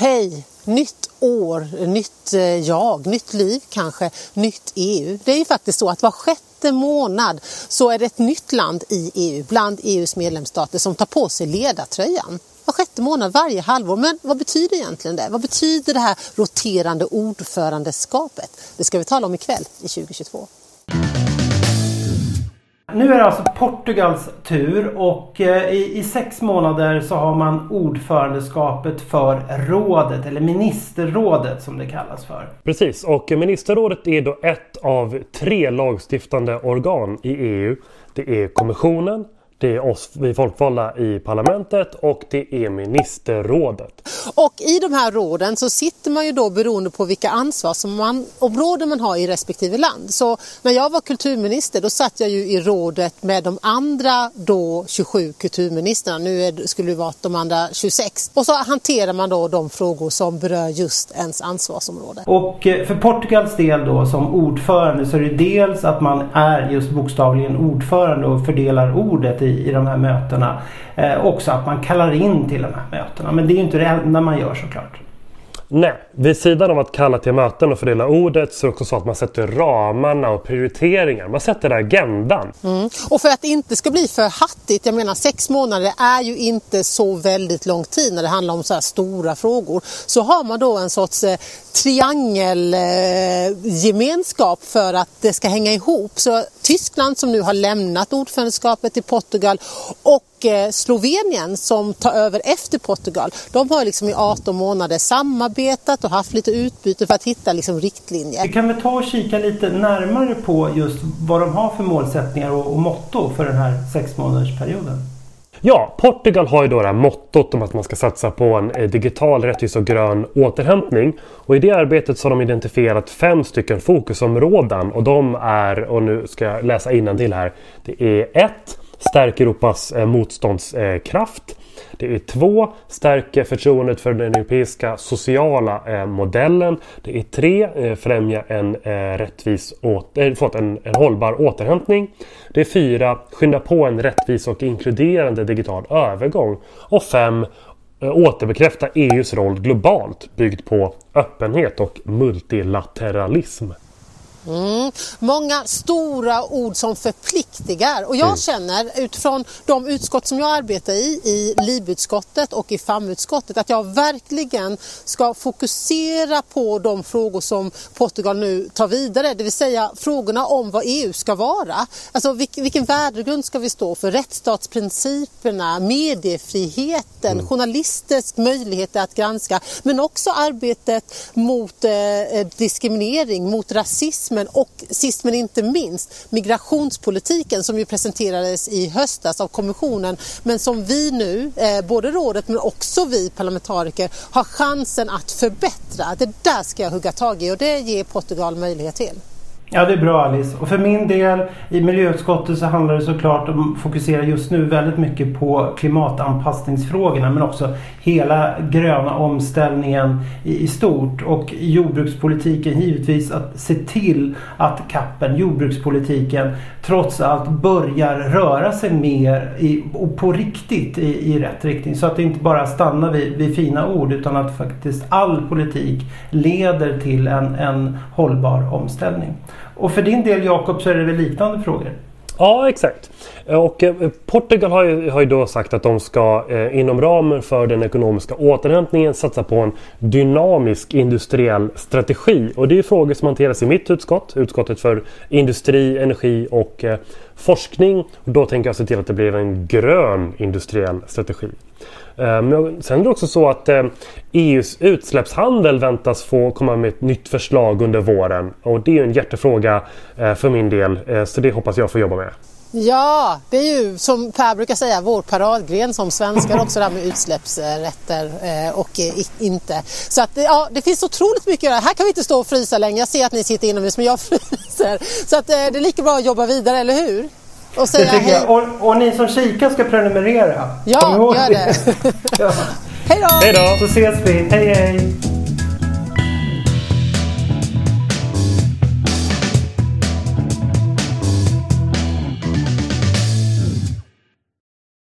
Hej! Nytt år, nytt eh, jag, nytt liv kanske, nytt EU. Det är ju faktiskt så att var sjätte månad så är det ett nytt land i EU, bland EUs medlemsstater, som tar på sig ledartröjan. Var sjätte månad, varje halvår. Men vad betyder egentligen det? Vad betyder det här roterande ordförandeskapet? Det ska vi tala om ikväll i 2022. Nu är det alltså Portugals tur och eh, i, i, sex månader så har man ordförandeskapet för rådet eller ministerrådet som det kallas för. Precis och ministerrådet är då ett av tre lagstiftande organ i EU. Det är kommissionen, det är oss, vi folkvalda i parlamentet och det är ministerrådet. Och i de här råden så sitter man ju då beroende på vilka ansvarsområden man har i respektive land. Så när jag var kulturminister då satt jag ju i rådet med de andra då 27 kulturministrarna. Nu är, skulle det vara de andra 26. Och så hanterar man då de frågor som berör just ens ansvarsområde. Och eh, för Portugals del då som ordförande så är det dels att man är just bokstavligen ordförande och fördelar ordet i i, de här mötena. Eh, också att man kallar in till de här mötena. Men det är ju inte det enda man gör såklart. Nej, vid sidan av att kalla till möten och fördela ordet så är det också så att man sätter ramarna och prioriteringar. Man sätter agendan. Mm. Och för att det inte ska bli för hattigt, jag menar sex månader är ju inte så väldigt lång tid när det handlar om så här stora frågor. Så har man då en sorts eh, triangelgemenskap eh, för att det ska hänga ihop. Så Tyskland som nu har lämnat ordförandeskapet i Portugal och Eh, Slovenien som tar över efter Portugal, de har liksom i 18 månader samarbetat och haft lite utbyte för att hitta liksom riktlinjer. Vi kan väl ta och kika lite närmare på just vad de har för målsättningar och, och motto för den här sex månadersperioden. Ja, Portugal har ju då det här mottot om att man ska satsa på en eh, digital, rättvis och grön återhämtning. Och i det arbetet så har de identifierat fem stycken fokusområden och de är, och nu ska jag läsa till här, det är 1. Stärk Europas eh, motståndskraft. Det är två, stärka förtroendet för den europeiska sociala eh, modellen. Det är tre, eh, främja en, rättvis åter, förlåt, en, en hållbar återhämtning. Det är fyra, skynda på en rättvis och inkluderande digital övergång. Och fem, återbekräfta EUs roll globalt byggd på öppenhet och multilateralism. Mm. Många stora ord som förpliktigar och jag mm. känner utifrån de utskott som jag arbetar i, i LIB-utskottet och i FAM-utskottet, att jag verkligen ska fokusera på de frågor som Portugal nu tar vidare, det vill säga frågorna om vad EU ska vara. Alltså vilken värdegrund ska vi stå för? Rättsstatsprinciperna, mediefriheten, mm. journalisters möjligheter att granska, men också arbetet mot eh, eh diskriminering, mot rasism turismen och sist men inte minst migrationspolitiken som ju presenterades i höstas av kommissionen men som vi nu, eh, både rådet men också vi parlamentariker, har chansen att förbättra. Det där ska jag hugga tag i och det ger Portugal möjlighet till. Ja det är bra Alice. Och för min del i miljöutskottet så handlar det såklart om att fokusera just nu väldigt mycket på klimatanpassningsfrågorna men också hela gröna omställningen i, i stort. Och jordbrukspolitiken givetvis att se till att kappen, jordbrukspolitiken, trots allt börjar röra sig mer i, och på riktigt i, i rätt riktning. Så att det inte bara stannar vid, vid fina ord utan att faktiskt all politik leder till en, en hållbar omställning. Och för din del Jakob så är det väl liknande frågor? Ja, exakt. Och eh, Portugal har ju, har ju då sagt att de ska eh, inom ramen för den ekonomiska återhämtningen satsa på en dynamisk industriell strategi. Och det är frågor som hanteras i mitt utskott, utskottet för industri, energi och eh, forskning. Och då tänker jag se till att det blir en grön industriell strategi. Eh, men sen är det också så att eh, e EUs utsläppshandel väntas få komma med ett nytt förslag under våren. Och det är en hjärtefråga eh, för min del. Så det hoppas jag få jobba med. Ja, det är ju som Per brukar säga vår paradgren som svenskar också det här med utsläppsrätter och inte. Så att ja, det finns otroligt mycket att göra. Här kan vi inte stå och frysa längre. Jag ser att ni sitter inomhus men jag fryser. Så att det är lika bra att jobba vidare, eller hur? Och säga hej. Och, och, ni som kikar ska prenumerera. Ja, gör det. ja. Hej då! Hej då! Så ses vi. Hej hej!